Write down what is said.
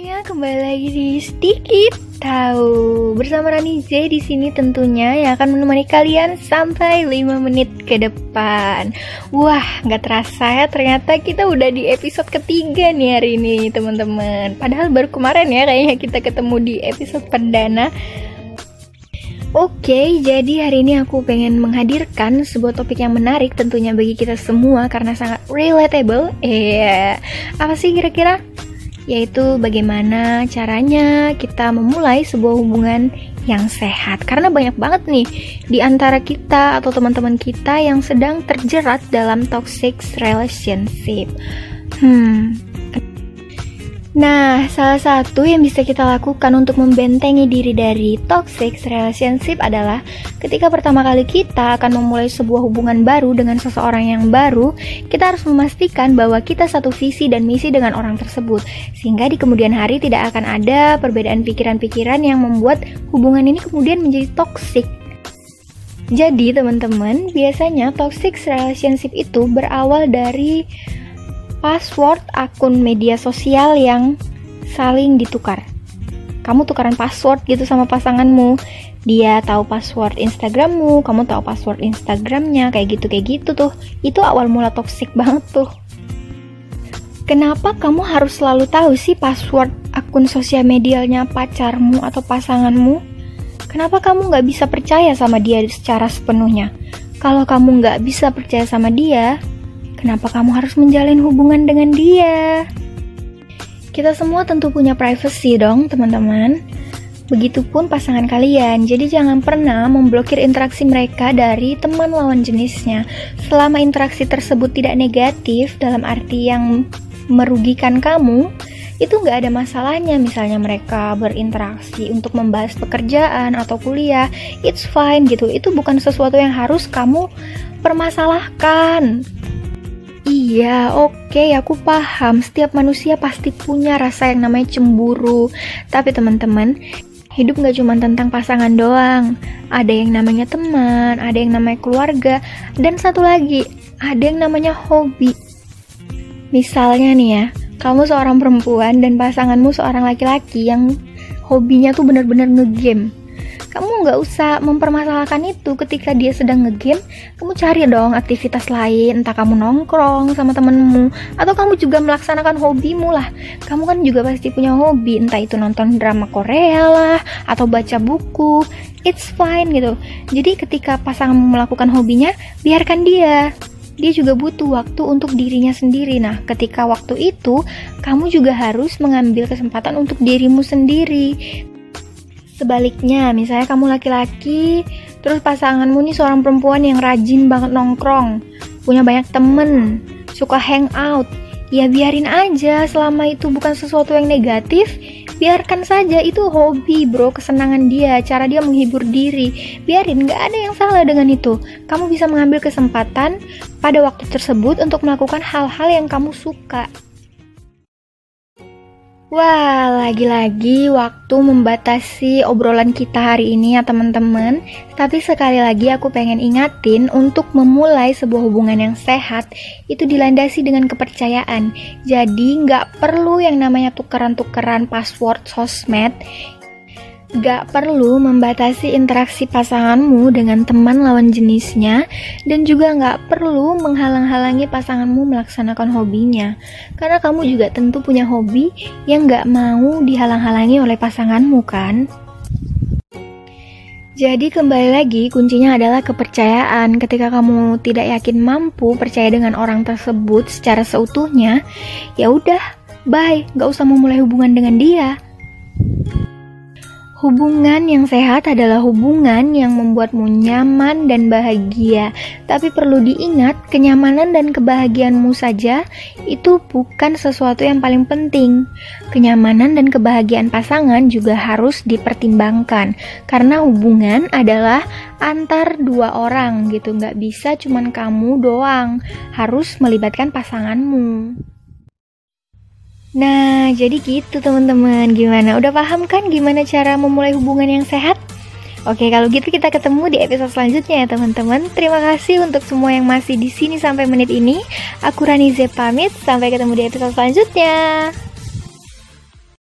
kembali lagi di sedikit tahu bersama Rani Z di sini tentunya yang akan menemani kalian sampai 5 menit ke depan. Wah, nggak terasa ya ternyata kita udah di episode ketiga nih hari ini teman-teman. Padahal baru kemarin ya kayaknya kita ketemu di episode perdana. Oke, jadi hari ini aku pengen menghadirkan sebuah topik yang menarik tentunya bagi kita semua karena sangat relatable. Iya, apa sih kira-kira? Yaitu bagaimana caranya kita memulai sebuah hubungan yang sehat. Karena banyak banget nih di antara kita atau teman-teman kita yang sedang terjerat dalam toxic relationship. Hmm, Nah, salah satu yang bisa kita lakukan untuk membentengi diri dari toxic relationship adalah ketika pertama kali kita akan memulai sebuah hubungan baru dengan seseorang yang baru, kita harus memastikan bahwa kita satu visi dan misi dengan orang tersebut, sehingga di kemudian hari tidak akan ada perbedaan pikiran-pikiran yang membuat hubungan ini kemudian menjadi toxic. Jadi, teman-teman, biasanya toxic relationship itu berawal dari password akun media sosial yang saling ditukar. Kamu tukaran password gitu sama pasanganmu. Dia tahu password Instagrammu, kamu tahu password Instagramnya, kayak gitu kayak gitu tuh. Itu awal mula toxic banget tuh. Kenapa kamu harus selalu tahu sih password akun sosial medianya pacarmu atau pasanganmu? Kenapa kamu nggak bisa percaya sama dia secara sepenuhnya? Kalau kamu nggak bisa percaya sama dia, Kenapa kamu harus menjalin hubungan dengan dia? Kita semua tentu punya privacy dong, teman-teman. Begitupun pasangan kalian, jadi jangan pernah memblokir interaksi mereka dari teman lawan jenisnya. Selama interaksi tersebut tidak negatif dalam arti yang merugikan kamu, itu nggak ada masalahnya misalnya mereka berinteraksi untuk membahas pekerjaan atau kuliah, it's fine gitu. Itu bukan sesuatu yang harus kamu permasalahkan. Iya, oke, okay, aku paham. Setiap manusia pasti punya rasa yang namanya cemburu. Tapi teman-teman, hidup gak cuma tentang pasangan doang. Ada yang namanya teman, ada yang namanya keluarga, dan satu lagi, ada yang namanya hobi. Misalnya nih ya, kamu seorang perempuan dan pasanganmu seorang laki-laki yang hobinya tuh bener-bener ngegame kamu nggak usah mempermasalahkan itu. Ketika dia sedang ngegame kamu cari dong aktivitas lain. Entah kamu nongkrong sama temenmu atau kamu juga melaksanakan hobimu lah. Kamu kan juga pasti punya hobi. Entah itu nonton drama Korea lah atau baca buku. It's fine gitu. Jadi ketika pasanganmu melakukan hobinya biarkan dia. Dia juga butuh waktu untuk dirinya sendiri. Nah, ketika waktu itu, kamu juga harus mengambil kesempatan untuk dirimu sendiri. Sebaliknya, misalnya kamu laki-laki, terus pasanganmu nih seorang perempuan yang rajin banget nongkrong, punya banyak temen, suka hangout, ya biarin aja selama itu bukan sesuatu yang negatif, biarkan saja itu hobi bro, kesenangan dia, cara dia menghibur diri, biarin gak ada yang salah dengan itu. Kamu bisa mengambil kesempatan pada waktu tersebut untuk melakukan hal-hal yang kamu suka. Wah, lagi-lagi waktu membatasi obrolan kita hari ini ya teman-teman. Tapi sekali lagi aku pengen ingatin untuk memulai sebuah hubungan yang sehat itu dilandasi dengan kepercayaan. Jadi nggak perlu yang namanya tukeran-tukeran password sosmed Gak perlu membatasi interaksi pasanganmu dengan teman lawan jenisnya dan juga gak perlu menghalang-halangi pasanganmu melaksanakan hobinya karena kamu juga tentu punya hobi yang gak mau dihalang-halangi oleh pasanganmu kan? Jadi kembali lagi kuncinya adalah kepercayaan. Ketika kamu tidak yakin mampu percaya dengan orang tersebut secara seutuhnya, ya udah, bye, gak usah memulai hubungan dengan dia. Hubungan yang sehat adalah hubungan yang membuatmu nyaman dan bahagia. Tapi perlu diingat, kenyamanan dan kebahagiaanmu saja itu bukan sesuatu yang paling penting. Kenyamanan dan kebahagiaan pasangan juga harus dipertimbangkan. Karena hubungan adalah antar dua orang gitu. Nggak bisa cuman kamu doang. Harus melibatkan pasanganmu. Nah, jadi gitu teman-teman. Gimana? Udah paham kan gimana cara memulai hubungan yang sehat? Oke, kalau gitu kita ketemu di episode selanjutnya ya teman-teman. Terima kasih untuk semua yang masih di sini sampai menit ini. Aku Rani Z pamit. Sampai ketemu di episode selanjutnya.